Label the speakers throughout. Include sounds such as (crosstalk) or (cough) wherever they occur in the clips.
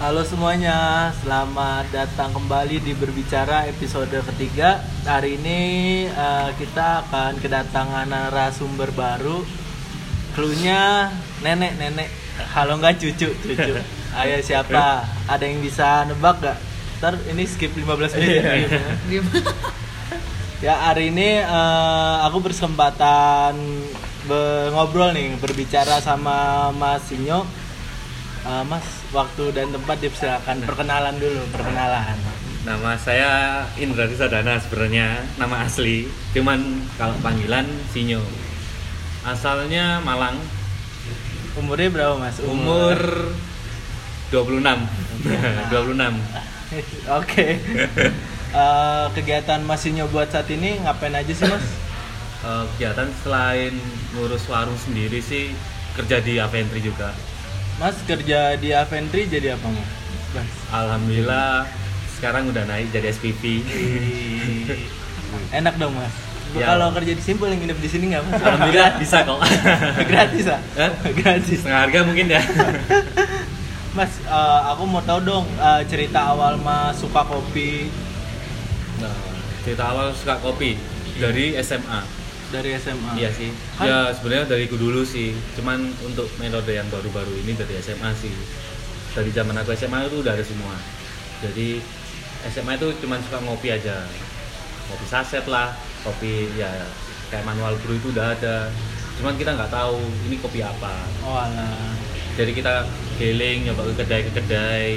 Speaker 1: Halo semuanya, selamat datang kembali di Berbicara episode ketiga. Hari ini eh, kita akan kedatangan narasumber baru. Cluenya nenek-nenek. Halo nggak cucu, cucu. Ayo siapa? Ada yang bisa nebak gak? Ntar ini skip 15 menit. ya hari ini eh, aku berkesempatan be- ngobrol nih, berbicara sama Mas Sinyo. Eh, mas, waktu dan tempat dipersilakan perkenalan dulu, perkenalan.
Speaker 2: Nama saya Indra Sadana sebenarnya nama asli, cuman kalau panggilan Sinyo. Asalnya Malang,
Speaker 1: Umurnya berapa mas?
Speaker 2: umur 26. 26. (laughs)
Speaker 1: Oke. (laughs) Eh, kegiatan Mas Sinyo buat saat ini ngapain aja sih mas?
Speaker 2: Eh, kegiatan selain ngurus warung sendiri sih kerja di Aventry juga.
Speaker 1: Mas kerja di Aventry jadi apa mas? Mas.
Speaker 2: Alhamdulillah sekarang udah naik jadi SPP.
Speaker 1: Enak dong mas.
Speaker 2: Ya.
Speaker 1: Kalau kerja di Simpul yang nginep di sini nggak mas?
Speaker 2: Alhamdulillah bisa kok. (laughs)
Speaker 1: Gratis ah?
Speaker 2: Hah?
Speaker 1: Gratis.
Speaker 2: Setengah harga mungkin ya. (laughs)
Speaker 1: Mas, eh, aku mau tahu dong eh, cerita awal mas suka kopi
Speaker 2: Nah, cerita awal suka kopi dari SMA.
Speaker 1: Dari SMA.
Speaker 2: Iya sih. Ya sebenarnya dariku dulu sih. Cuman untuk metode yang baru-baru ini dari SMA sih. Dari zaman aku SMA itu udah ada semua. Jadi SMA itu cuman suka ngopi aja. Kopi saset lah, kopi ya kayak manual brew itu udah ada. Cuman kita nggak tahu ini kopi apa.
Speaker 1: Oh alah.
Speaker 2: Jadi kita geling nyoba ke kedai ke kedai.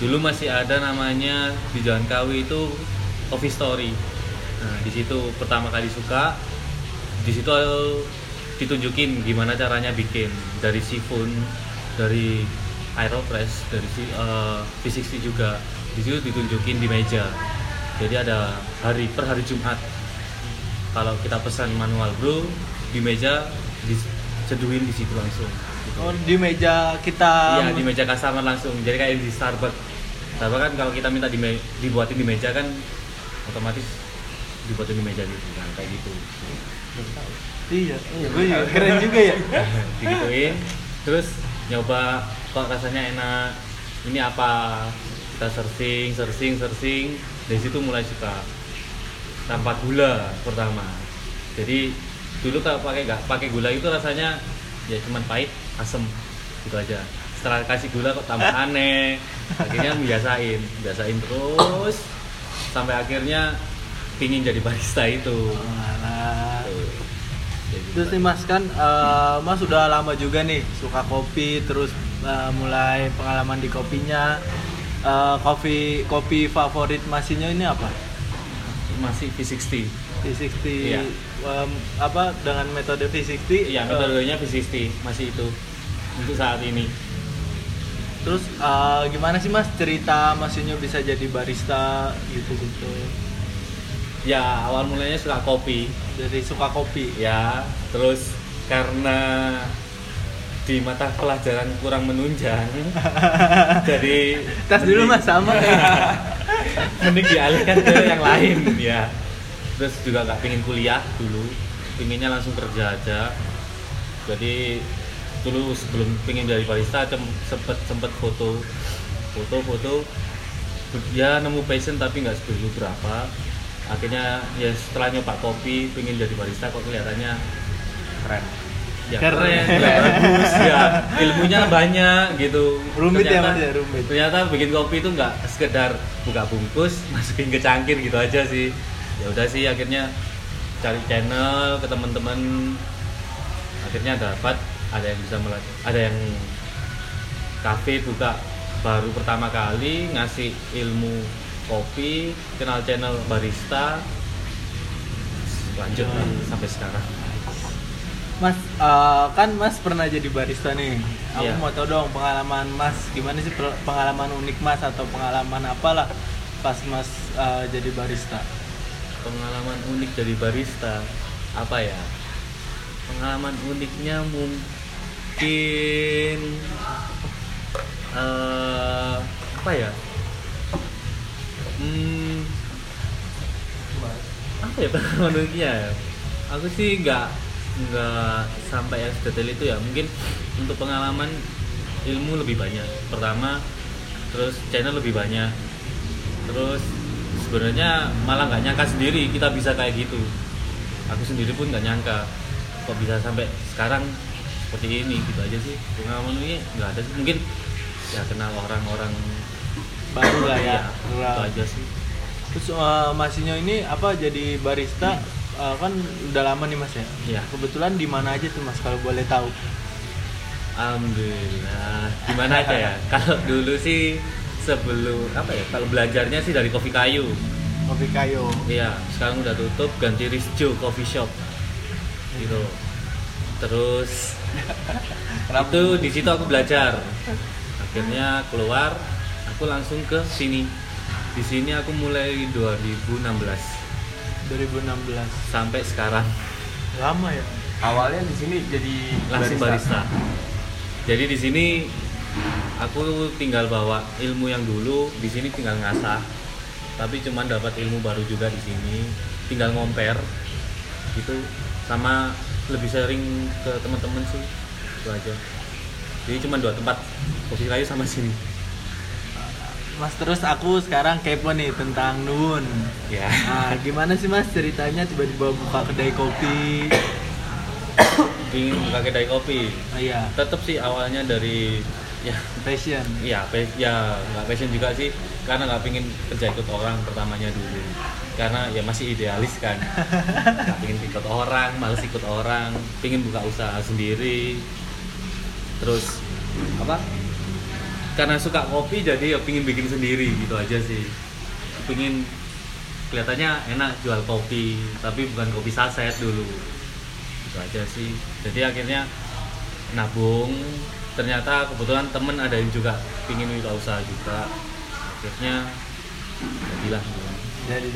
Speaker 2: Dulu masih ada namanya di Jalan Kawi itu Coffee Story. Nah, di situ pertama kali suka. Di situ ditunjukin gimana caranya bikin dari sifun, dari aeropress, dari si eh, V60 juga. Di situ ditunjukin di meja. Jadi ada hari per hari Jumat. Kalau kita pesan manual brew di meja diseduhin di situ langsung. gitu.
Speaker 1: Oh di meja kita.
Speaker 2: Iya di meja customer langsung. Jadi kayak di Starbucks. Starbucks kan kalau kita minta di dibuatin di meja kan otomatis dibuatin di meja gitu kan kayak gitu.
Speaker 1: Iya. Gue juga keren juga ya. (laughs)
Speaker 2: Digituin. Terus nyoba kok rasanya enak. Ini apa? Kita searching, searching, searching. Dari situ mulai suka. Tanpa gula pertama. Jadi dulu kalau pakai nggak pakai gula itu rasanya ya cuman pahit, asem gitu aja. Setelah kasih gula kok tambah (laughs) aneh. Akhirnya biasain, biasain terus sampai akhirnya pingin jadi barista itu.
Speaker 1: Alah. Terus nih mas kan, eh, mas sudah lama juga nih suka kopi, terus eh, mulai pengalaman di kopinya. Eh, kopi kopi favorit Masinyo ini apa?
Speaker 2: masih V60.
Speaker 1: V60
Speaker 2: Iya.
Speaker 1: em, apa dengan metode V60?
Speaker 2: Iya, metodenya V60 masih itu untuk saat ini.
Speaker 1: terus eh, gimana sih mas cerita Masinyo bisa jadi barista gitu gitu?
Speaker 2: Ya, awal mulanya suka kopi.
Speaker 1: Dari suka kopi.
Speaker 2: Ya, terus karena di mata pelajaran kurang menunjang. (laughs) jadi
Speaker 1: Tes dulu mas sama. (laughs)
Speaker 2: mending dialihkan ke yang lain ya. Terus juga nggak pengen kuliah dulu, pinginnya langsung kerja aja. Jadi dulu sebelum pengen jadi barista sempet sempet foto foto foto ya nemu passion tapi nggak dulu berapa akhirnya ya setelah nyoba kopi pengen jadi barista kok kelihatannya keren. Ya,
Speaker 1: Keren.
Speaker 2: ya, (laughs) bagus ya. Ilmunya banyak gitu.
Speaker 1: Rumit ya,
Speaker 2: Ternyata-
Speaker 1: Mas, ya, rumit.
Speaker 2: ternyata bikin kopi itu nggak sekedar buka bungkus (laughs) masukin ke cangkir gitu aja sih. Ya udah sih akhirnya cari channel ke teman-teman. Akhirnya dapat ada yang bisa melatih ada yang kafe buka baru pertama kali ngasih ilmu kopi kenal channel barista lanjut lah sampai sekarang
Speaker 1: Mas, eh, kan Mas pernah jadi barista nih. Aku
Speaker 2: Iya.
Speaker 1: mau tahu dong pengalaman Mas, gimana sih pengalaman unik Mas atau pengalaman apalah pas Mas eh, jadi barista?
Speaker 2: pengalaman unik dari barista apa ya pengalaman uniknya mungkin eh apa ya hmm, apa ya pengalaman ya? aku sih nggak nggak sampai yang detail itu ya. Mungkin untuk pengalaman ilmu lebih banyak. Pertama terus channel lebih banyak. Terus sebenarnya malah nggak nyangka sendiri kita bisa kayak gitu. Aku sendiri pun nggak nyangka kok bisa sampai sekarang seperti ini gitu aja sih. Pengalaman ini nggak ada sih. Mungkin ya kenal orang-orang
Speaker 1: baru lah ya.
Speaker 2: Iya, itu aja sih.
Speaker 1: Terus eh, Masinyo ini apa jadi barista eh, kan udah lama nih mas ya?
Speaker 2: Iya.
Speaker 1: kebetulan di mana aja tuh mas kalau boleh tahu?
Speaker 2: Alhamdulillah. Gimana aja ya? (laughs) Kalau dulu sih sebelum apa ya kalau belajarnya sih dari kopi kayu.
Speaker 1: Kopi kayu.
Speaker 2: Iya, sekarang udah tutup ganti Rizjo Coffee Shop. Gitu. Terus (laughs) itu di situ aku belajar. Akhirnya keluar, aku langsung ke sini. Di sini aku mulai 2016
Speaker 1: 2016
Speaker 2: sampai sekarang
Speaker 1: lama ya
Speaker 3: Awalnya di sini jadi
Speaker 2: langsung barista. Jadi di sini aku tinggal bawa ilmu yang dulu, di sini tinggal ngasah. Tapi cuman dapat ilmu baru juga di sini. Tinggal ngomper gitu sama lebih sering ke teman-teman sih. Itu aja. Jadi cuma dua tempat, kopi kayu sama sini.
Speaker 1: Mas terus aku sekarang kepo nih tentang Nun
Speaker 2: Ya.
Speaker 1: nah gimana sih mas ceritanya tiba-tiba buka kedai kopi?
Speaker 2: Ingin buka kedai kopi.
Speaker 1: ah, iya.
Speaker 2: Tetap sih awalnya dari ya.
Speaker 1: Passion?
Speaker 2: Iya, pe- ya nggak passion juga sih. Karena nggak pingin kerja ikut orang pertamanya dulu. Karena ya masih idealis kan. Nggak pingin ikut orang males ikut orang. Pingin buka usaha sendiri. Terus apa karena suka kopi jadi ya pingin bikin sendiri gitu aja sih. Pingin kelihatannya enak jual kopi tapi bukan kopi saset dulu. Itu aja sih. Jadi akhirnya nabung. Ternyata kebetulan temen ada yang juga pingin buka usaha juga. Akhirnya jadilah.
Speaker 1: Jadi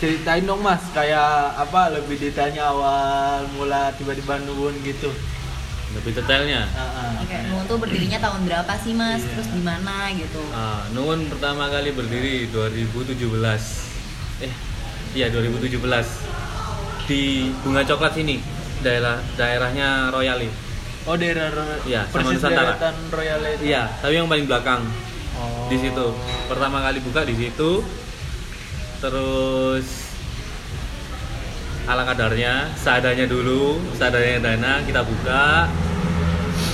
Speaker 1: ceritain dong mas kayak apa? Lebih detailnya awal mula tiba-tiba Nun gitu
Speaker 2: lebih detailnya.
Speaker 4: Oke, Nuwun tuh berdirinya tahun berapa sih mas?
Speaker 1: Iya.
Speaker 4: Terus di mana gitu?
Speaker 2: Ah, Nuwun pertama kali berdiri 2017 eh iya 2017 di Bunga Coklat sini daerah daerahnya Royale
Speaker 1: oh daerah Ro-
Speaker 2: Iya, sama
Speaker 1: persis
Speaker 2: Nusantara.
Speaker 1: deretan Royal itu.
Speaker 2: iya tapi yang paling belakang
Speaker 1: oh.
Speaker 2: di situ pertama kali buka di situ terus ala kadarnya seadanya dulu seadanya dana kita buka.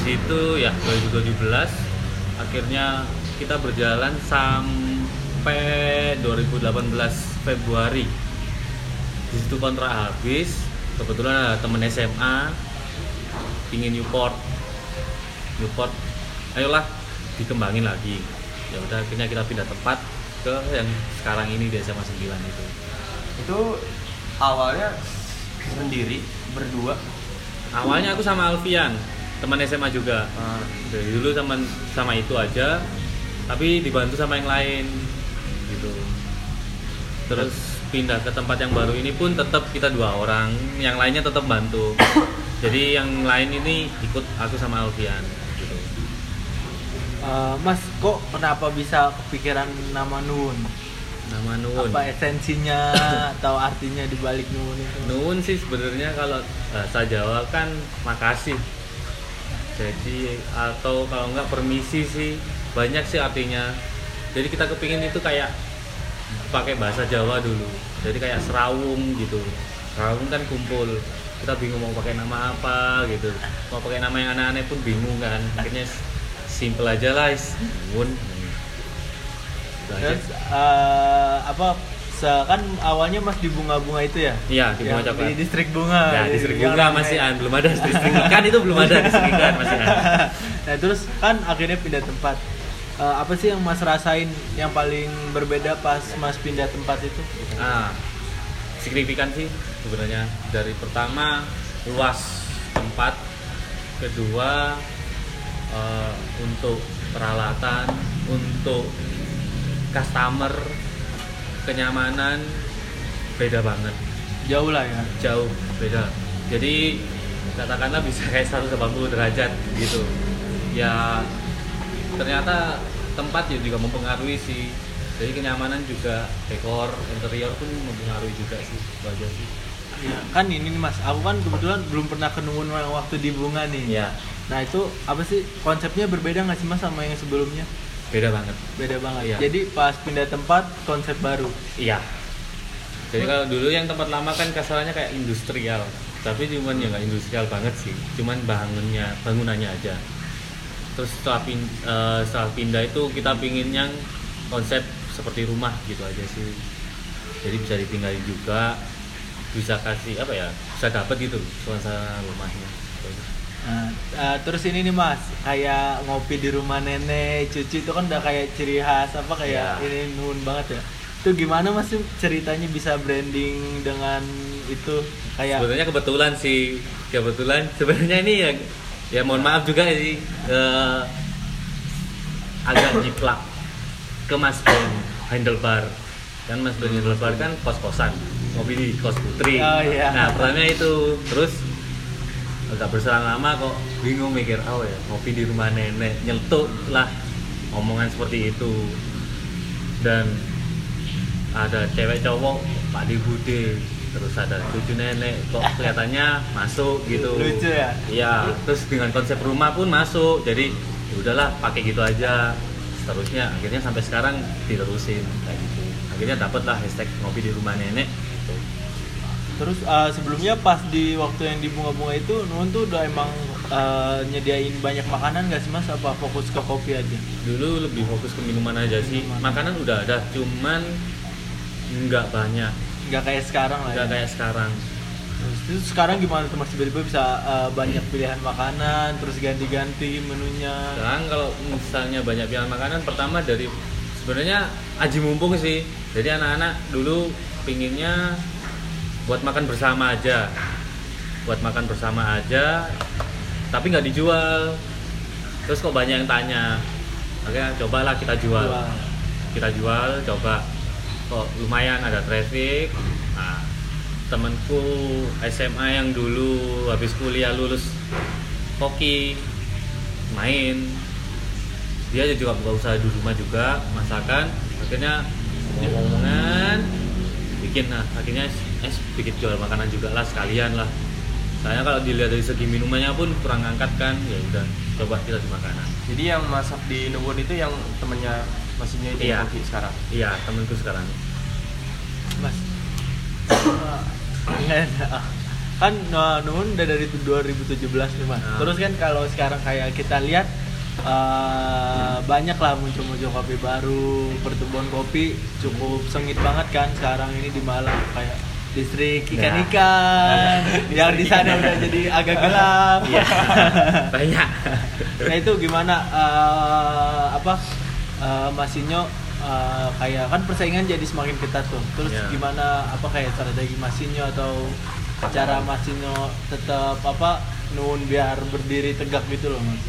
Speaker 2: Di situ ya 2017 akhirnya kita berjalan sampai 2018 Februari. Di situ kontrak habis. Kebetulan ada temen SMA pingin Newport. Newport ayolah dikembangin lagi. Ya udah akhirnya kita pindah tempat ke yang sekarang ini di SMA 9 itu.
Speaker 3: Itu awalnya sendiri berdua.
Speaker 2: awalnya aku sama Alfian teman SMA juga.
Speaker 3: Ah,
Speaker 2: dari dulu sama sama itu aja tapi dibantu sama yang lain gitu. Terus pindah ke tempat yang baru ini pun tetap kita dua orang yang lainnya tetap bantu. (coughs) Jadi yang lain ini ikut aku sama Alfian gitu.
Speaker 1: Eh, mas kok kenapa bisa kepikiran nama Nun
Speaker 2: nama Nuwun
Speaker 1: apa esensinya atau artinya di balik Nun itu
Speaker 2: Nuwun sih sebenarnya kalau bahasa Jawa kan makasih. Jadi atau kalau enggak permisi sih banyak sih artinya. Jadi kita kepingin itu kayak pakai bahasa Jawa dulu. Jadi kayak serawung gitu. Serawung kan kumpul. Kita bingung mau pakai nama apa gitu. Mau pakai nama yang aneh-aneh pun bingung kan. Akhirnya simple aja lah, aja.
Speaker 1: Terus eh, apa kan awalnya mas di bunga-bunga itu ya?
Speaker 2: Iya, di Bunga Coklat.
Speaker 1: di distrik bunga.
Speaker 2: Ya,
Speaker 1: Di-
Speaker 2: distrik bunga masih an, belum ada distrik ikan itu belum ada distrik ikan masih an. (laughs)
Speaker 1: nah terus kan akhirnya pindah tempat. Eh, apa sih yang mas rasain yang paling berbeda pas mas pindah tempat itu?
Speaker 2: Ah, signifikan sih sebenarnya. Dari pertama luas tempat, kedua eh, untuk peralatan, untuk customer, kenyamanan beda banget,
Speaker 1: jauh lah ya.
Speaker 2: Jauh beda. Jadi katakanlah bisa kayak 180 derajat gitu. Ya ternyata tempat ya juga mempengaruhi sih. Jadi kenyamanan juga dekor interior pun mempengaruhi juga sih itu aja sih.
Speaker 1: Ya, kan ini nih mas. Aku kan kebetulan belum pernah ke Nun waktu di bunga nih.
Speaker 2: Ya
Speaker 1: nah itu apa sih? Konsepnya berbeda nggak sih mas sama yang sebelumnya
Speaker 2: beda banget.
Speaker 1: Beda banget.
Speaker 2: Iya.
Speaker 1: jadi pas pindah tempat konsep baru?
Speaker 2: Iya. Jadi kalau dulu yang tempat lama kan kasarannya kayak industrial. Tapi cuman ya nggak industrial banget sih. Cuman bangunnya bangunannya aja. Terus setelah, pin- eh, setelah pindah itu kita pingin yang konsep seperti rumah gitu aja sih. Jadi bisa ditinggalin juga. Bisa kasih apa ya bisa dapat gitu suasana rumahnya
Speaker 1: Nah, eh, terus ini nih mas, kayak ngopi di rumah nenek, cucu itu kan udah kayak ciri khas apa kayak
Speaker 2: Iya.
Speaker 1: ini nun banget ya. Itu gimana mas ceritanya bisa branding dengan itu kayak
Speaker 2: sebenarnya kebetulan sih kebetulan sebenarnya ini ya ya mohon maaf juga sih eh, agak jiplak ke Mas Ben Handlebar kan Mas Ben Handlebar kan kos kosan ngopi di kos putri
Speaker 1: Oh, iya.
Speaker 2: nah pertamanya itu terus agak berselang lama kok bingung mikir oh ya ngopi di rumah nenek. Nyeletuk lah omongan seperti itu. Dan ada cewek cowok Pak Di Bude. Terus ada cucu nenek kok kelihatannya masuk gitu.
Speaker 1: Lucu ya?
Speaker 2: iya terus dengan konsep rumah pun masuk. Jadi ya udahlah pakai gitu aja. Seterusnya akhirnya sampai sekarang diterusin kayak gitu. Akhirnya dapatlah hashtag ngopi di rumah nenek.
Speaker 1: Terus eh, sebelumnya pas di waktu yang di bunga-bunga itu nun tuh udah emang eh, nyediain banyak makanan gak sih mas? Apa fokus ke kopi aja?
Speaker 2: dulu lebih fokus ke minuman aja sih
Speaker 1: Minuman.
Speaker 2: makanan udah ada cuman nggak banyak
Speaker 1: Nggak kayak sekarang lah
Speaker 2: nggak
Speaker 1: ya.
Speaker 2: kayak sekarang
Speaker 1: Terus, terus sekarang gimana tuh mas tiba-tiba bisa eh, banyak pilihan makanan, terus ganti-ganti menunya.
Speaker 2: Sekarang kalau misalnya banyak pilihan makanan, pertama dari sebenarnya aji mumpung sih. Jadi anak-anak dulu pinginnya buat makan bersama aja, buat makan bersama aja, tapi nggak dijual. Terus kok banyak yang tanya, akhirnya cobalah kita jual. Kita jual, coba. Kok lumayan ada traffic. Nah, temanku SMA yang dulu habis kuliah lulus hoki main. Dia juga buka usaha di rumah juga masakan. Akhirnya ngomong-ngomongan bikin. Nah akhirnya eh bikin jual makanan juga lah sekalian lah saya kalau dilihat dari segi minumannya pun kurang angkat kan ya udah coba kita di makanan
Speaker 3: Jadi yang masak di Nuwun itu yang temennya mesinnya itu
Speaker 2: Iya.
Speaker 3: sekarang.
Speaker 2: iya temanku sekarang
Speaker 1: Mas. Nggak ada. kan nah, Nun udah dari 2017 nih mas.
Speaker 2: Nah.
Speaker 1: Terus kan kalau sekarang kayak kita lihat eh, banyak lah muncul-muncul kopi baru, pertumbuhan kopi cukup sengit banget kan sekarang ini di Malang kayak distrik
Speaker 2: Nah.
Speaker 1: ikan-ikan. (laughs) Yang di sana udah jadi agak gelap.
Speaker 2: iya. (laughs) Banyak.
Speaker 1: Nah itu gimana? Eh, apa? Eh, Masinyo eh, kayak kan persaingan jadi semakin ketat tuh. Terus
Speaker 2: Ya.
Speaker 1: gimana? Apa kayak strategi Masinyo atau cara Masinyo tetap apa nun biar berdiri tegak gitu loh mas?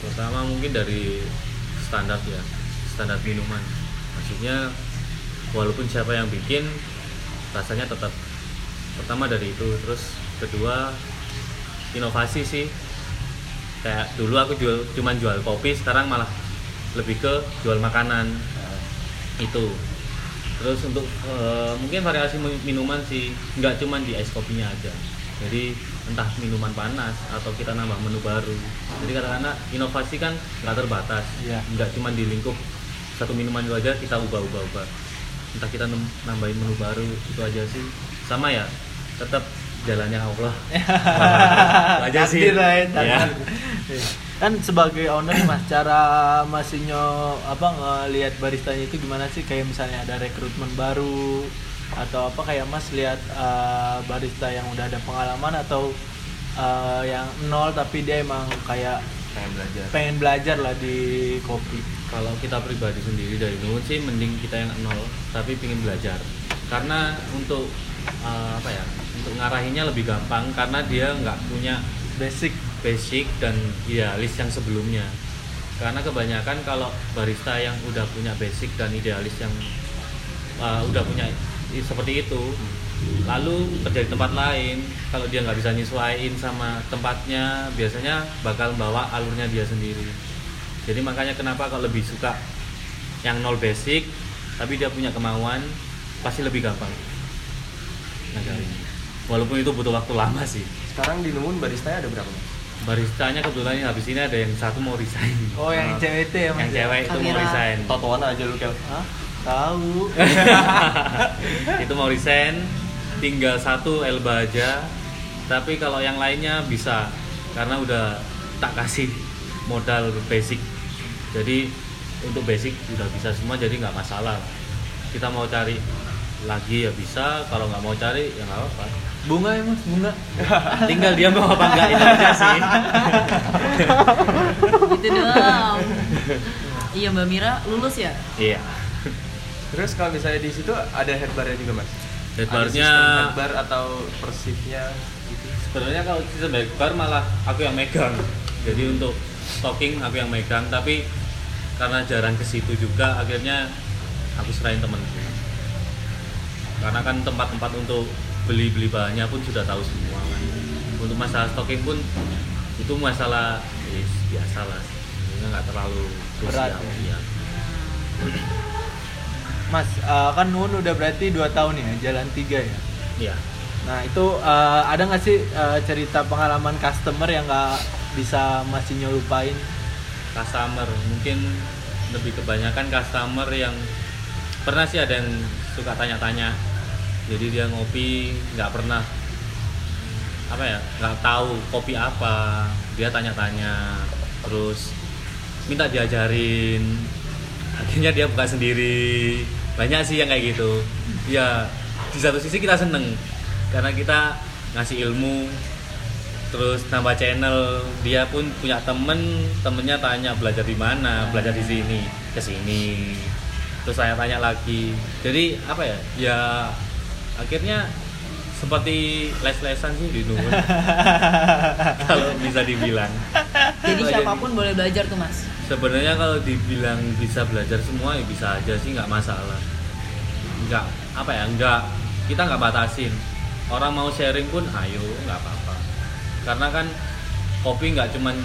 Speaker 2: Pertama mungkin dari standar ya standar minuman. Maksudnya walaupun siapa yang bikin rasanya tetap pertama dari itu. Terus kedua inovasi sih. Kayak dulu aku jual cuman jual kopi sekarang malah lebih ke jual makanan. Itu. Terus untuk eh, mungkin variasi mi- minuman sih nggak cuman di es kopinya aja. Jadi entah minuman panas atau kita nambah menu baru. Jadi kadang-kadang inovasi kan nggak terbatas.
Speaker 1: Iya.
Speaker 2: nggak cuman di lingkup satu minuman itu aja kita ubah-ubah-ubah entah kita nambahin menu baru itu aja sih sama ya tetap jalannya Allah (laughs) aja sih
Speaker 1: lah ya,
Speaker 2: Ya.
Speaker 1: Iya. kan sebagai owner mas cara Masinyo apa ngelihat baristanya itu gimana sih kayak misalnya ada rekrutmen baru atau apa kayak mas lihat eh, barista yang udah ada pengalaman atau eh, yang nol tapi dia emang kayak
Speaker 3: Pengen belajar.
Speaker 1: pengen belajar lah di kopi
Speaker 2: kalau kita pribadi sendiri dari Nuwun sih mending kita yang nol tapi pingin belajar. Karena untuk uh, apa ya untuk ngarahinnya lebih gampang karena dia nggak punya
Speaker 1: basic
Speaker 2: basic dan idealis yang sebelumnya. Karena kebanyakan kalau barista yang udah punya basic dan idealis yang uh, udah punya seperti itu lalu kerja di tempat lain kalau dia nggak bisa nyesuaiin sama tempatnya biasanya bakal bawa alurnya dia sendiri jadi makanya kenapa kalau lebih suka yang nol basic tapi dia punya kemauan pasti lebih gampang walaupun itu butuh waktu lama sih
Speaker 3: Sekarang di Nuwun baristanya ada berapa? Mas?
Speaker 2: baristanya kebetulan ini habis ini ada yang satu mau resign
Speaker 1: Oh, yang cewek itu ya, Mas?
Speaker 2: yang cewek itu mau
Speaker 4: Kamera.
Speaker 2: resign
Speaker 3: Totoan aja lu Kel.
Speaker 1: Hah? Tahu. (laughs)
Speaker 2: itu mau resign tinggal satu Elba aja tapi kalau yang lainnya bisa karena udah tak kasih modal basic jadi untuk basic udah bisa semua jadi nggak masalah kita mau cari lagi ya bisa kalau nggak mau cari ya nggak apa
Speaker 1: Bunga ya, Mas? Bunga. (laughs)
Speaker 2: tinggal dia mau apa enggak itu aja sih (laughs)
Speaker 4: Gitu doang. Iya Mbak Mira lulus ya?
Speaker 2: iya
Speaker 3: Terus kalau misalnya di situ ada headbarnya juga mas?
Speaker 2: Headbarnya-
Speaker 3: headbar atau persifnya gitu?
Speaker 2: sebenarnya kalau sistem bar malah aku yang megang jadi untuk stocking aku yang megang tapi karena jarang ke situ juga akhirnya aku serahin temenku karena kan tempat-tempat untuk beli-beli bahannya pun sudah tahu semua kan untuk masalah stocking pun itu masalah yes, biasa lah nggak terlalu
Speaker 1: Berat, ya?
Speaker 2: iya.
Speaker 1: Mas, eh, kan Nun udah berarti 2 tahun ya, jalan 3 ya.
Speaker 2: Iya.
Speaker 1: Nah, itu eh, ada nggak sih eh, cerita pengalaman customer yang nggak bisa masih nyelupain?
Speaker 2: customer. Mungkin lebih kebanyakan customer yang pernah sih ada yang suka tanya-tanya. Jadi dia ngopi nggak pernah apa ya nggak tahu kopi apa. Dia tanya-tanya terus minta diajarin. Akhirnya dia buka sendiri. Banyak sih yang kayak gitu. Ya di satu sisi kita seneng karena kita ngasih ilmu terus nambah channel. Dia pun punya temen temennya tanya belajar di mana? Belajar di sini ke sini. Terus saya tanya lagi. Jadi apa ya? Ya akhirnya seperti les-lesan sih di Nuwun (laughs) kalau bisa dibilang.
Speaker 4: Jadi
Speaker 2: Jadi-
Speaker 4: siapa pun boleh belajar tuh Mas.
Speaker 2: sebenarnya kalau dibilang bisa belajar semua ya bisa aja sih nggak masalah. Nggak apa ya nggak kita nggak batasin. Orang mau sharing pun ayo nggak apa-apa karena kan kopi nggak cuman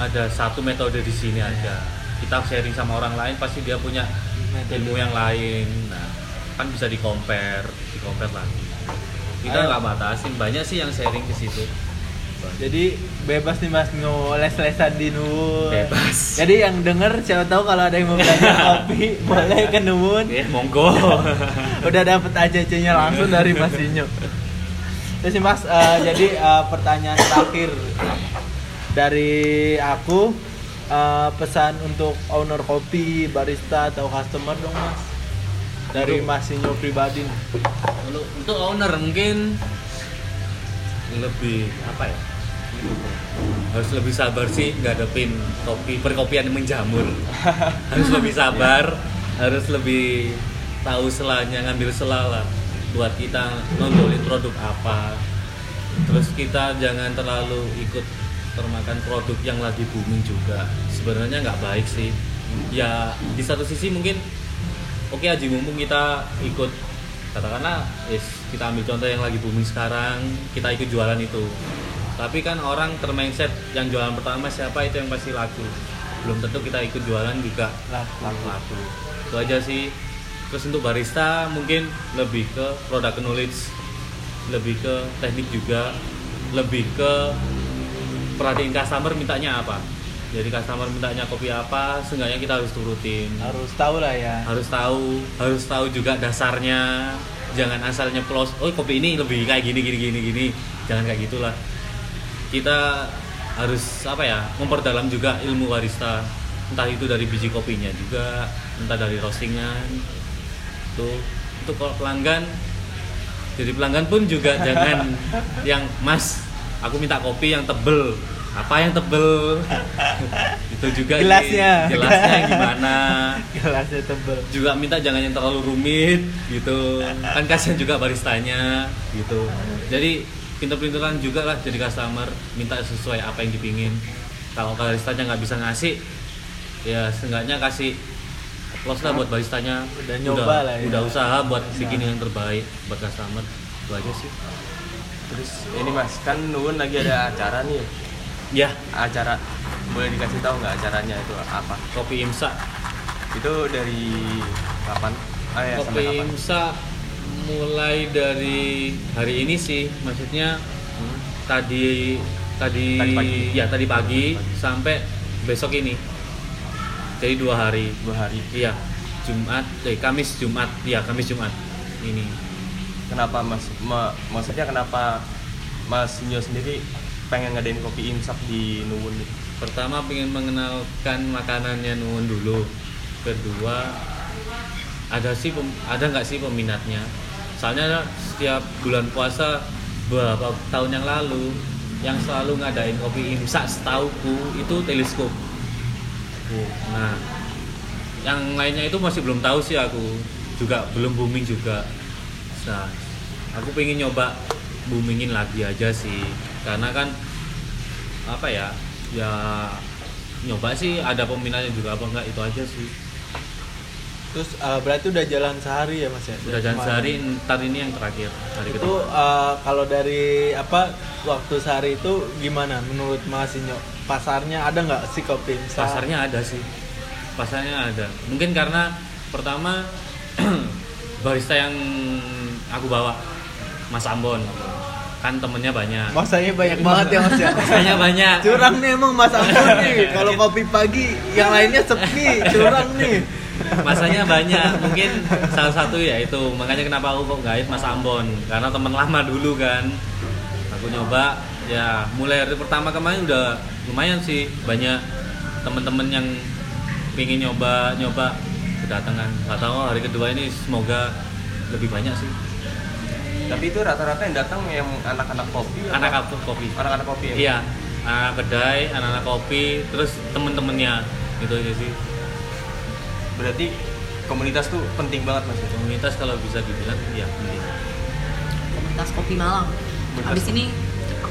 Speaker 2: ada satu metode di sini aja. Kita sharing sama orang lain pasti dia punya ilmu yang lain. Nah kan bisa di compare di compare lagi kita nggak batasin banyak sih yang sharing ke situ.
Speaker 1: Jadi bebas nih Mas mau les-lesan di Nuwun.
Speaker 2: Bebas.
Speaker 1: Jadi yang denger siapa tahu kalau ada yang mau belajar (laughs) kopi boleh ke Nuwun.
Speaker 2: ya monggo. (laughs)
Speaker 1: Udah dapet ACC-nya langsung dari Mas Inyo. Terus Mas, eh, jadi eh, pertanyaan terakhir dari aku eh, pesan untuk owner kopi, barista atau customer dong Mas. Dari Mas Inyo pribadi
Speaker 2: untuk untuk owner mungkin lebih apa ya? Harus lebih sabar sih ngadepin kopi perkopian yang menjamur. (laughs) Harus lebih sabar harus lebih tahu selanya ngambil selala buat kita nonjolin produk apa. Terus kita jangan terlalu ikut termakan produk yang lagi booming juga. Sebenarnya nggak baik sih. Ya di satu sisi mungkin oke aja mumpung kita ikut katakanlah yes, kita ambil contoh yang lagi booming sekarang kita ikut jualan itu. Tapi kan orang termindset yang jualan pertama siapa itu yang pasti laku? Belum tentu kita ikut jualan juga.
Speaker 1: Laku.
Speaker 2: laku. Itu aja sih terus untuk barista mungkin lebih ke product knowledge lebih ke teknik juga lebih ke perhatiin customer mintanya apa. Jadi customer mintanya kopi apa seenggaknya kita harus turutin.
Speaker 1: Harus tahu lah ya.
Speaker 2: harus tahu harus tahu juga dasarnya. Jangan asal nyeplos oh kopi ini lebih kayak gini gini gini gini. Jangan kayak gitulah. Kita harus apa ya memperdalam juga ilmu barista. Entah itu dari biji kopinya juga entah dari roastingan itu untuk kalau pelanggan jadi pelanggan pun juga (laughs) jangan yang mas aku minta kopi yang tebel. Apa yang tebel? (laughs) Itu juga
Speaker 1: Gelasnya.
Speaker 2: gelasnya gimana? (laughs)
Speaker 1: Gelasnya tebel.
Speaker 2: juga minta jangan yang terlalu rumit gitu. Kan kasihan juga baristanya gitu. Jadi pinter-pinteran juga lah jadi customer minta sesuai apa yang dipingin. Kalau baristanya nggak bisa ngasih ya seenggaknya kasih applause lah buat baristanya
Speaker 1: Udah nyoba lah ya.
Speaker 2: udah usaha buat bikin yang terbaik buat customer itu aja sih
Speaker 3: Terus ini mas, kan Nuwun lagi ada acara nih.
Speaker 2: ya
Speaker 3: Acara boleh dikasih tahu nggak acaranya itu apa?
Speaker 2: kopi imsa
Speaker 3: Itu dari kapan? Ah ya,
Speaker 2: kopi
Speaker 3: kapan?
Speaker 2: imsa mulai dari hari ini sih maksudnya
Speaker 3: Hmm.
Speaker 2: tadi tadi,
Speaker 3: Tadi pagi.
Speaker 2: ya tadi pagi sampai besok ini jadi dua hari
Speaker 3: dua hari.
Speaker 2: Iya Jumat eh Kamis Jumat. Iya Kamis Jumat. Ini.
Speaker 3: Kenapa mas ma- maksudnya kenapa mas Nyo sendiri pengen ngadain kopi imsak di Nuwun gitu?
Speaker 2: pertama pengen mengenalkan makanannya nuwun dulu. Kedua ada sih ada nggak sih peminatnya? Soalnya setiap bulan puasa beberapa tahun yang lalu yang selalu ngadain kopi imsak setauku itu teleskop nah yang lainnya itu masih belum tahu sih aku juga belum booming juga nah aku pengen nyoba boomingin lagi aja sih karena kan apa ya ya nyoba sih ada peminatnya juga apa enggak itu aja sih
Speaker 1: Terus eh, berarti udah jalan sehari ya Mas ya?
Speaker 2: udah jalan
Speaker 1: kemarin?
Speaker 2: sehari ntar ini yang terakhir hari
Speaker 1: Itu eh, kalau dari apa waktu sehari itu gimana menurut Mas Inyo? Pasarnya ada nggak sih kopi
Speaker 2: pasarnya ada sih. Pasarnya ada. Mungkin karena pertama (clears throat) barista yang aku bawa Mas Ambon. Kan temennya banyak.
Speaker 1: Masanya banyak banget ya Mas ya.
Speaker 2: masanya banyak.
Speaker 1: Curang nih emang Mas Ampun nih. (laughs) Kalau kopi pagi yang lainnya sepi, curang nih. (laughs)
Speaker 2: masanya banyak. Mungkin salah satu ya itu. Makanya kenapa aku kok gait Mas Ambon? Karena teman lama dulu kan. Aku nyoba ya mulai hari pertama kemarin udah lumayan sih. Banyak teman-teman yang pingin nyoba nyoba kedatangan. Nggak tahu hari kedua ini semoga lebih banyak sih.
Speaker 3: Tapi itu rata-rata yang datang yang anak-anak kopi apa?
Speaker 2: anak apa kopi.
Speaker 3: Anak-anak kopi ya?
Speaker 2: Iya anak kedai anak-anak kopi terus temen-temennya. Gitu aja sih.
Speaker 3: Berarti komunitas tuh penting banget mas. Ya?
Speaker 2: komunitas kalau bisa dibilang iya penting.
Speaker 4: Komunitas kopi Malang.
Speaker 3: Komunitas
Speaker 4: Abis ini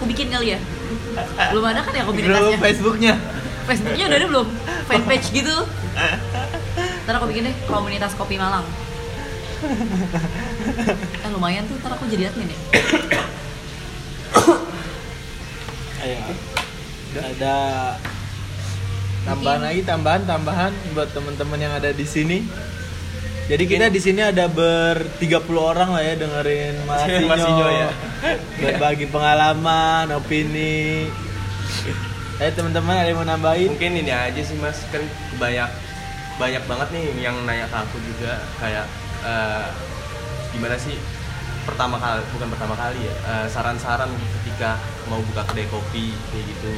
Speaker 4: aku bikin kali ya. (laughs) Belum ada kan ya
Speaker 1: Belum
Speaker 4: komunitasnya?
Speaker 1: Facebooknya.
Speaker 4: Facebooknya udah ada belum? (laughs) Fanpage gitu. (laughs) Ntar aku bikin deh komunitas kopi Malang. Eh lumayan tuh, ntar aku jadi admin ya. (coughs)
Speaker 1: Ayo. Ada tambahan lagi tambahan tambahan buat teman-teman yang ada di sini. Jadi kita di sini ada ber 30 orang lah ya dengerin (laughs) Mas Inyo.
Speaker 3: Mas Inyo ya.
Speaker 1: Berbagi pengalaman, opini. Ayo teman-teman ada yang mau nambahin?
Speaker 3: mungkin ini aja sih mas kan banyak banyak banget nih yang nanya ke aku juga kayak eh, gimana sih pertama kali bukan pertama kali ya eh, saran-saran ketika mau buka kedai kopi kayak gitu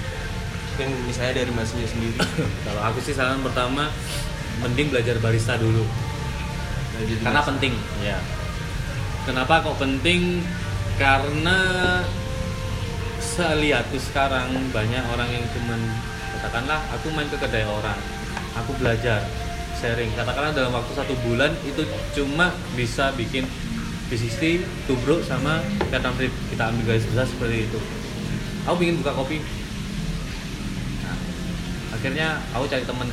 Speaker 3: mungkin misalnya dari masnya sendiri (coughs)
Speaker 2: Kalau aku sih saran pertama mending belajar barista dulu.
Speaker 3: Jadi
Speaker 2: Karena penting. Ya. Kenapa kok penting? Karena selihatku sekarang banyak orang yang cuman katakanlah aku main ke kedai orang, aku belajar sharing. Katakanlah dalam waktu satu bulan itu cuma bisa bikin bisnis tubruk sama kata kita ambil garis besar seperti itu. Aku ingin buka kopi, Nah, akhirnya aku cari temen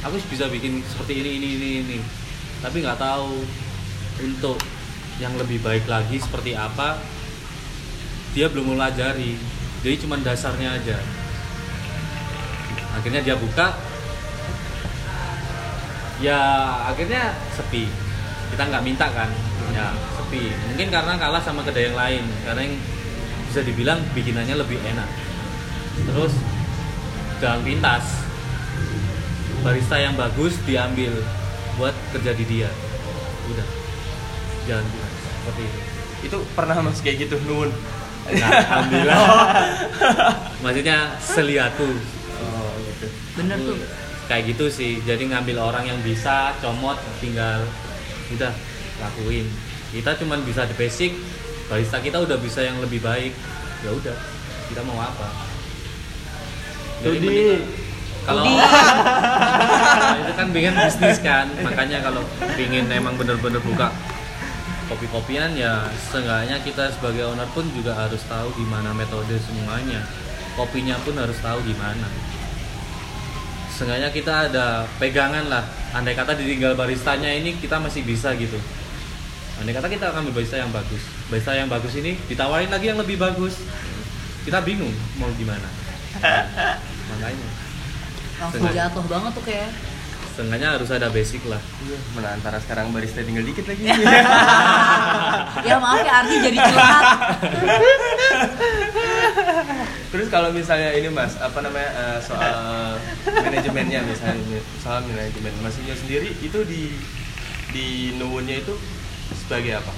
Speaker 2: aku bisa bikin seperti ini ini ini ini tapi nggak tahu untuk yang lebih baik lagi seperti apa dia belum melajari jadi cuma dasarnya aja. Akhirnya dia buka. Ya akhirnya sepi. Kita nggak minta kan? Ya sepi. Mungkin karena kalah sama kedai yang lain. Karena yang bisa dibilang bikinannya lebih enak. Terus jangan pintas. Barista yang bagus diambil buat kerja di dia. Udah. Jangan pintas seperti itu.
Speaker 3: Itu pernah mas kayak gitu nuwun
Speaker 2: nah, alhamdulillah. Maksudnya seliatu.
Speaker 3: Oh gitu.
Speaker 4: Bener tuh.
Speaker 2: kayak gitu sih. Jadi ngambil orang yang bisa comot tinggal udah lakuin. Kita cuman bisa di basic barista kita udah bisa yang lebih baik. Ya udah kita mau apa? Jadi mending- kalau itu kan bikin bisnis kan. Makanya kalau pingin emang bener-bener buka kopi-kopian ya seenggaknya kita sebagai owner pun juga harus tahu gimana metode semuanya. Kopinya pun harus tahu gimana seenggaknya kita ada pegangan lah. Andai kata ditinggal baristanya ini kita masih bisa gitu. Andai kata kita akan barista yang bagus. Barista yang bagus ini ditawarin lagi yang lebih bagus. Kita bingung mau gimana. Makanya
Speaker 4: Langsung
Speaker 2: Sengaja.
Speaker 4: jatuh banget tuh kayak.
Speaker 2: seenggaknya harus ada basic lah
Speaker 3: iya mana antara sekarang barista tinggal dikit lagi (laughs)
Speaker 4: Ya maaf ya Ardi jadi curhat.
Speaker 3: Terus kalau misalnya ini mas, apa namanya eh, soal manajemennya misalnya soal manajemen Masnya sendiri itu di di Nuwunnya itu sebagai apa?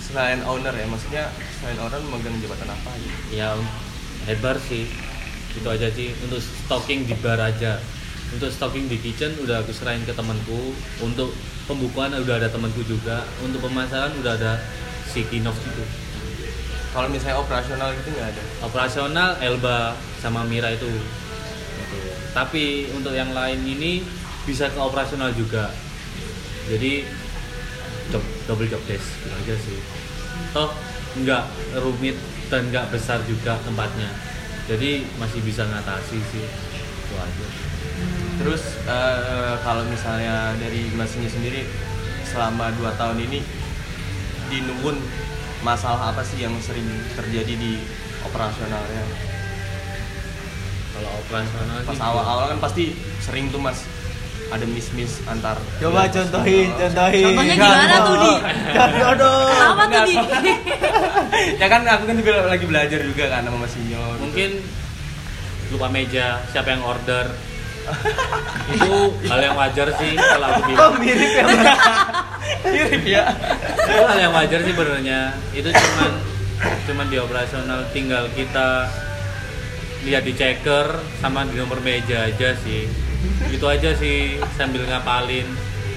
Speaker 3: Selain owner ya, maksudnya selain owner memegang jabatan apa gitu?
Speaker 2: ya hebar sih itu aja sih. Untuk stocking di bar aja. Untuk stocking di kitchen udah aku serahin ke temanku. Untuk pembukuan udah ada temanku juga. Untuk pemasaran udah ada si Kinov gitu
Speaker 3: Kalau misalnya operasional gitu nggak ada?
Speaker 2: operasional Elba sama Mira itu. Gitu. tapi untuk yang lain ini bisa ke operasional juga. Jadi job, double job desk gitu aja sih. Toh nggak rumit dan nggak besar juga tempatnya jadi masih bisa ngatasi sih itu aja.
Speaker 3: Terus eh, kalau misalnya dari masnya sendiri selama 2 tahun ini di Nuwun masalah apa sih yang sering terjadi di operasionalnya?
Speaker 2: kalau operasional
Speaker 3: Pas awal-awal kan pasti sering tuh mas ada miss-miss antar
Speaker 1: Coba contohin, contohin.
Speaker 4: Contohnya gimana tuh, Di?
Speaker 1: Aduh.
Speaker 4: Kenapa tuh di? (laughs)
Speaker 3: ya kan aku kan juga lagi belajar juga kan sama Mas Sinyo gitu.
Speaker 2: mungkin lupa meja siapa yang order (laughs) itu hal yang wajar sih kalau aku bilang
Speaker 1: mirip ya? (laughs)
Speaker 3: mirip ya
Speaker 2: itu hal yang wajar sih sebenarnya itu cuman cuman di operasional tinggal kita lihat di checker sama di nomor meja aja sih itu aja sih sambil ngapalin.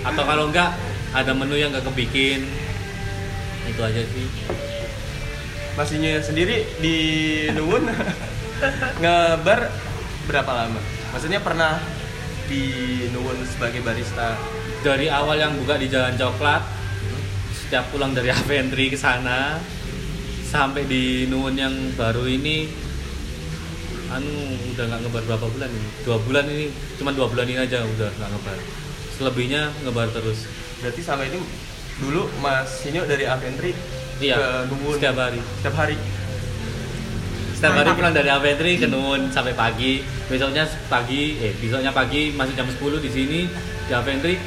Speaker 2: Atau kalau enggak ada menu yang nggak kebikin. Itu aja sih.
Speaker 3: Mas Sinyo sendiri di Nuwun (laughs) ngebar berapa lama? Maksudnya pernah di Nuwun sebagai barista?
Speaker 2: Dari awal yang buka di Jalan Coklat setiap pulang dari (laughs) Aventry ke sana sampai di Nuwun yang baru ini anu udah nggak ngebar berapa bulan ini? Dua bulan ini cuma dua bulan ini aja udah nggak ngebar. Selebihnya ngebar terus.
Speaker 3: Berarti sama ini dulu Mas Sinyo dari Aventry
Speaker 2: iya
Speaker 3: ke Nuwun
Speaker 2: setiap hari.
Speaker 3: Setiap hari.
Speaker 2: Setiap hari pulang dari Aventry ke Nuwun sampai pagi. Besoknya pagi eh besoknya pagi masih jam 10 di sini di Aventry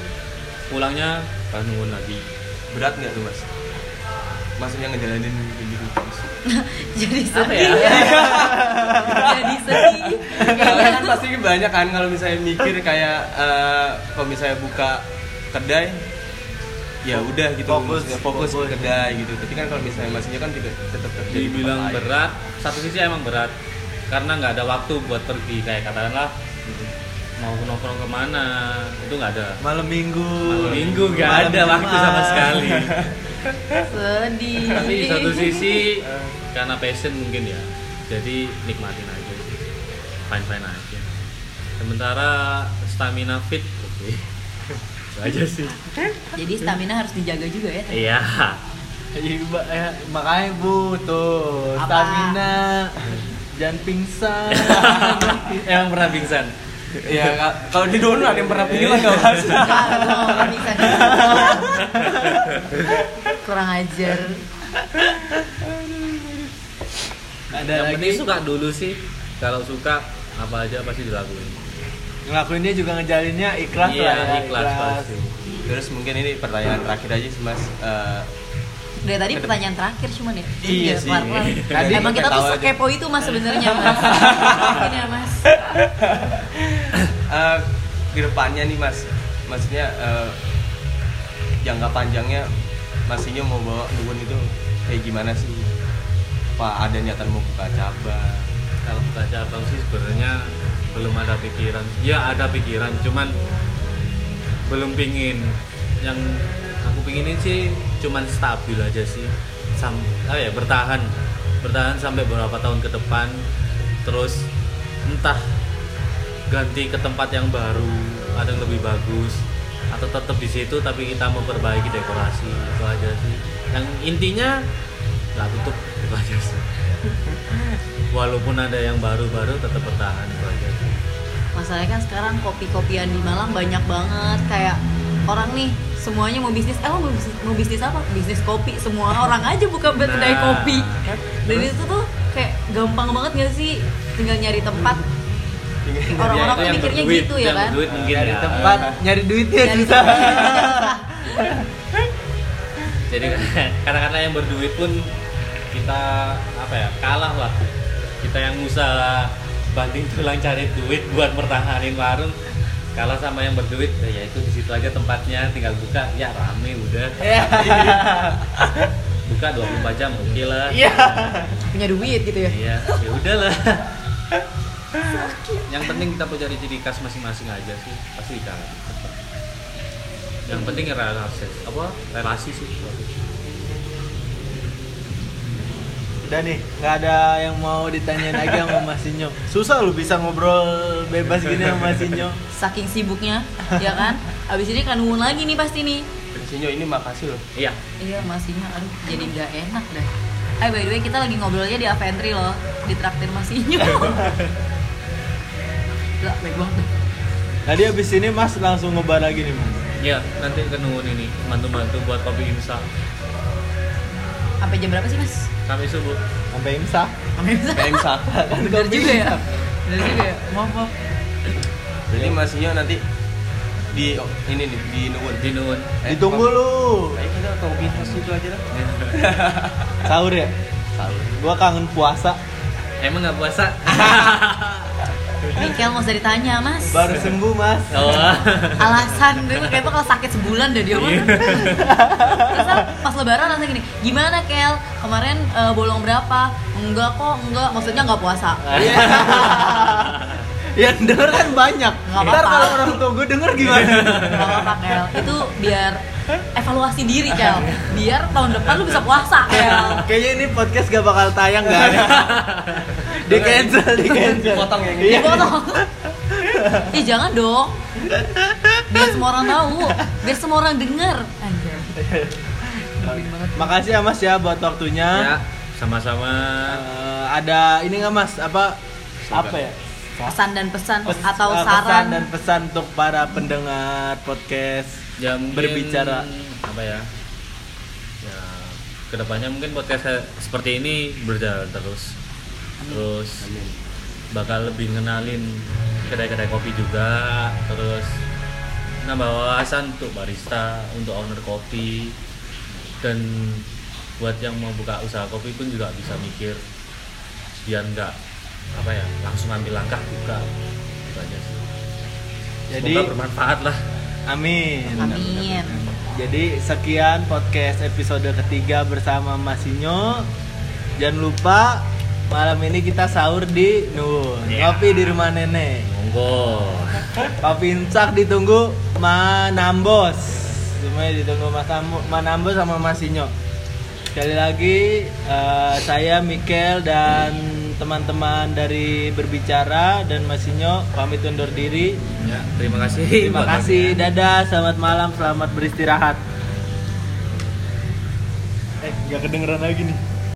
Speaker 2: pulangnya ke Nuwun lagi.
Speaker 3: Berat nggak tuh Mas? Maksudnya ngejalanin. (laughs)
Speaker 4: Jadi
Speaker 2: Apa
Speaker 4: sedih.
Speaker 2: ya? (laughs)
Speaker 4: Jadi sedih.
Speaker 3: Kalian kan pasti banyak kan kalau misalnya mikir kayak eh, kalau misalnya buka kedai ya udah gitu
Speaker 1: Fokus,
Speaker 3: fokus,
Speaker 1: fokus.
Speaker 3: ke kedai gitu tapi kan kalau misalnya masnya kan tidak tetap kerja di
Speaker 2: dibilang berat satu sisi emang berat karena nggak ada waktu buat pergi kayak katakanlah mau nongkrong ke mana? Itu nggak ada.
Speaker 1: Malam minggu.
Speaker 2: Malam minggu nggak
Speaker 1: Malam
Speaker 2: ada waktu sama sekali. (laughs)
Speaker 4: Sedih.
Speaker 2: tapi di satu sisi karena passion mungkin ya jadi nikmatin aja fine fine aja. Sementara stamina fit oke. Itu aja sih.
Speaker 4: Jadi stamina harus dijaga juga ya.
Speaker 2: iya.
Speaker 1: Iya, Mbak, ya, makanya bu tuh
Speaker 4: Apa?
Speaker 1: stamina. Jangan pingsan. (laughs)
Speaker 2: Emang pernah pingsan
Speaker 3: ya ka- kalau di dulu ada yang pernah pingsan (laughs) nggak mas.
Speaker 4: Kurang ajar.
Speaker 1: ada
Speaker 2: yang
Speaker 1: lagi?
Speaker 2: penting suka dulu sih. Kalau suka apa aja pasti dilakuin.
Speaker 1: Ngelakuinnya juga ngejalinnya ikhlas
Speaker 2: iya
Speaker 1: lah ya,
Speaker 2: ikhlas. pasti.
Speaker 3: Terus mungkin ini pertanyaan terakhir aja sih mas. Eh,
Speaker 4: Dari tadi pertanyaan terakhir cuman ya.
Speaker 3: Iya sih.
Speaker 4: kelar-kelar.
Speaker 3: Tadi
Speaker 4: Emang kita tuh sekepo itu mas sebenarnya mas. (laughs) Mungkin ya mas.
Speaker 3: eh, ke depannya nih mas maksudnya eh, jangka panjangnya Mas Sinyo mau bawa Nuwun itu kayak gimana sih Pak ada niatan mau buka cabang
Speaker 2: kalau buka cabang sih sebenarnya belum ada pikiran ya ada pikiran cuman belum pingin yang aku pinginin sih cuman stabil aja sih. Sam, ah ya bertahan. Bertahan sampai beberapa tahun ke depan. Terus entah ganti ke tempat yang baru ada yang lebih bagus atau tetap di situ tapi kita memperbaiki dekorasi itu aja sih. Yang intinya nggak tutup itu aja sih. (laughs) Walaupun ada yang baru-baru tetap bertahan itu aja sih.
Speaker 4: Masalahnya kan sekarang kopi-kopian di Malang banyak banget kayak orang nih semuanya mau bisnis, eh lo mau bisnis, mau bisnis apa? Bisnis kopi, semua (laughs) orang aja buka kedai
Speaker 2: Nah.
Speaker 4: kopi. Dan itu tuh kayak gampang banget gak sih? Tinggal nyari tempat. Orang-orang
Speaker 2: Ya,
Speaker 4: kan
Speaker 2: yang
Speaker 4: mikirnya
Speaker 2: berduit,
Speaker 4: gitu ya kan?
Speaker 2: berduit mungkin
Speaker 1: nyari
Speaker 2: ya.
Speaker 1: tempat nyari duitnya
Speaker 4: Nyari
Speaker 1: susah (laughs)
Speaker 2: jadi (laughs) kadang-kadang yang berduit pun kita apa ya kalah lah kita yang usaha banting tulang cari duit buat mertahanin warung kalah sama yang berduit ya itu di situ aja tempatnya tinggal buka. Ya rame udah.
Speaker 1: Iya. (laughs)
Speaker 2: buka 24 jam oke lah.
Speaker 1: Iya.
Speaker 4: punya duit gitu ya?
Speaker 2: Iya ya udahlah yang penting kita punya ciri khas masing-masing aja sih pasti dicari yang penting relasi apa relasi sih
Speaker 1: Udah nih, nggak ada yang mau ditanyain lagi sama Mas Sinyo. Susah lu bisa ngobrol bebas gini sama Mas Sinyo.
Speaker 4: saking sibuknya ya kan abis ini kan nungguin lagi nih pasti nih
Speaker 3: Sinyo ini makasih loh.
Speaker 2: iya
Speaker 4: iya masihnya aduh jadi nggak enak dah Eh by the way kita lagi ngobrolnya di Aventry loh di traktir Masinyo. (laughs) Lah, baik banget.
Speaker 1: Tadi abis ini Mas langsung ngebar lagi nih Mas.
Speaker 2: iya nanti kenungun ini mantu-mantu buat kopi imsak
Speaker 4: Sampai jam berapa sih mas?
Speaker 2: Sampai subuh
Speaker 1: Sampai imsak.
Speaker 4: Sampai bisa.
Speaker 3: Pengen sak.
Speaker 4: Bener juga ya. Bener juga ya. Maaf maaf.
Speaker 3: Jadi Mas Sinyo nanti di oh, ini nih di Nuwun.
Speaker 2: di nuwun
Speaker 3: Eh,
Speaker 1: Ditunggu lu.
Speaker 3: Ayo kita kopi khas itu aja lah.
Speaker 1: Sahur ya?
Speaker 3: Sahur.
Speaker 1: Gua kangen puasa.
Speaker 2: emang nggak puasa (laughs)
Speaker 4: Mikel mau usah ditanya mas.
Speaker 1: Baru sembuh Mas.
Speaker 2: oh
Speaker 4: Alasan dia mah kayaknya kalau sakit sebulan dah dia mah.
Speaker 2: Iya.
Speaker 4: Terus ntar pas lebaran langsung gini, gimana Kel? Kemarin eh, bolong berapa? Enggak kok, enggak. Maksudnya enggak puasa.
Speaker 1: Iya. (laughs) Yang denger kan banyak.
Speaker 4: Nggak
Speaker 1: Ntar kalau orang tua gue denger gimana?
Speaker 4: Gak apa-apa Kel. Itu biar evaluasi diri Kel. Biar tahun depan lu bisa puasa Kel.
Speaker 1: Kayaknya ini podcast gak bakal tayang gak ada. (laughs) di cancel, di cancel.
Speaker 3: Dipotong yang
Speaker 1: Iya.
Speaker 4: Dipotong. Ih jangan dong. Biar semua orang tahu. Biar semua orang. Anjir. Banget.
Speaker 1: Makasih ya Mas ya buat waktunya.
Speaker 2: ya sama-sama
Speaker 1: Eh, ada ini nggak Mas apa apa ya?
Speaker 4: Pesan dan pesan
Speaker 1: Pes-
Speaker 4: atau
Speaker 1: eh,
Speaker 4: saran.
Speaker 1: pesan dan pesan untuk para pendengar podcast.
Speaker 2: ya mungkin
Speaker 1: Berbicara.
Speaker 2: apa ya ya ke depannya mungkin podcast seperti ini berjalan terus terus bakal lebih ngenalin kedai-kedai kopi juga terus nambah wawasan untuk barista untuk owner kopi dan buat yang mau buka usaha kopi pun juga bisa mikir biar nggak apa ya langsung ambil langkah buka itu aja sih
Speaker 1: Jadi
Speaker 2: semoga bermanfaat lah
Speaker 1: amin.
Speaker 4: Amin.
Speaker 1: Jadi sekian podcast episode ketiga bersama Mas Sinyo. Jangan lupa malam ini kita sahur di Nuwun.
Speaker 2: Iya.
Speaker 1: Kopi di rumah nenek.
Speaker 2: monggo
Speaker 1: Kopi Insak ditunggu Manambos. Semuanya ditunggu Mas Ambo- Manambos sama Mas Sinyo. Sekali lagi eh, saya Mikel dan teman-teman dari berbicara dan Mas Sinyo pamit undur diri.
Speaker 2: ya terima kasih
Speaker 1: Terima kasih, dadah, selamat malam, selamat beristirahat. Eh, nggak kedengeran lagi nih.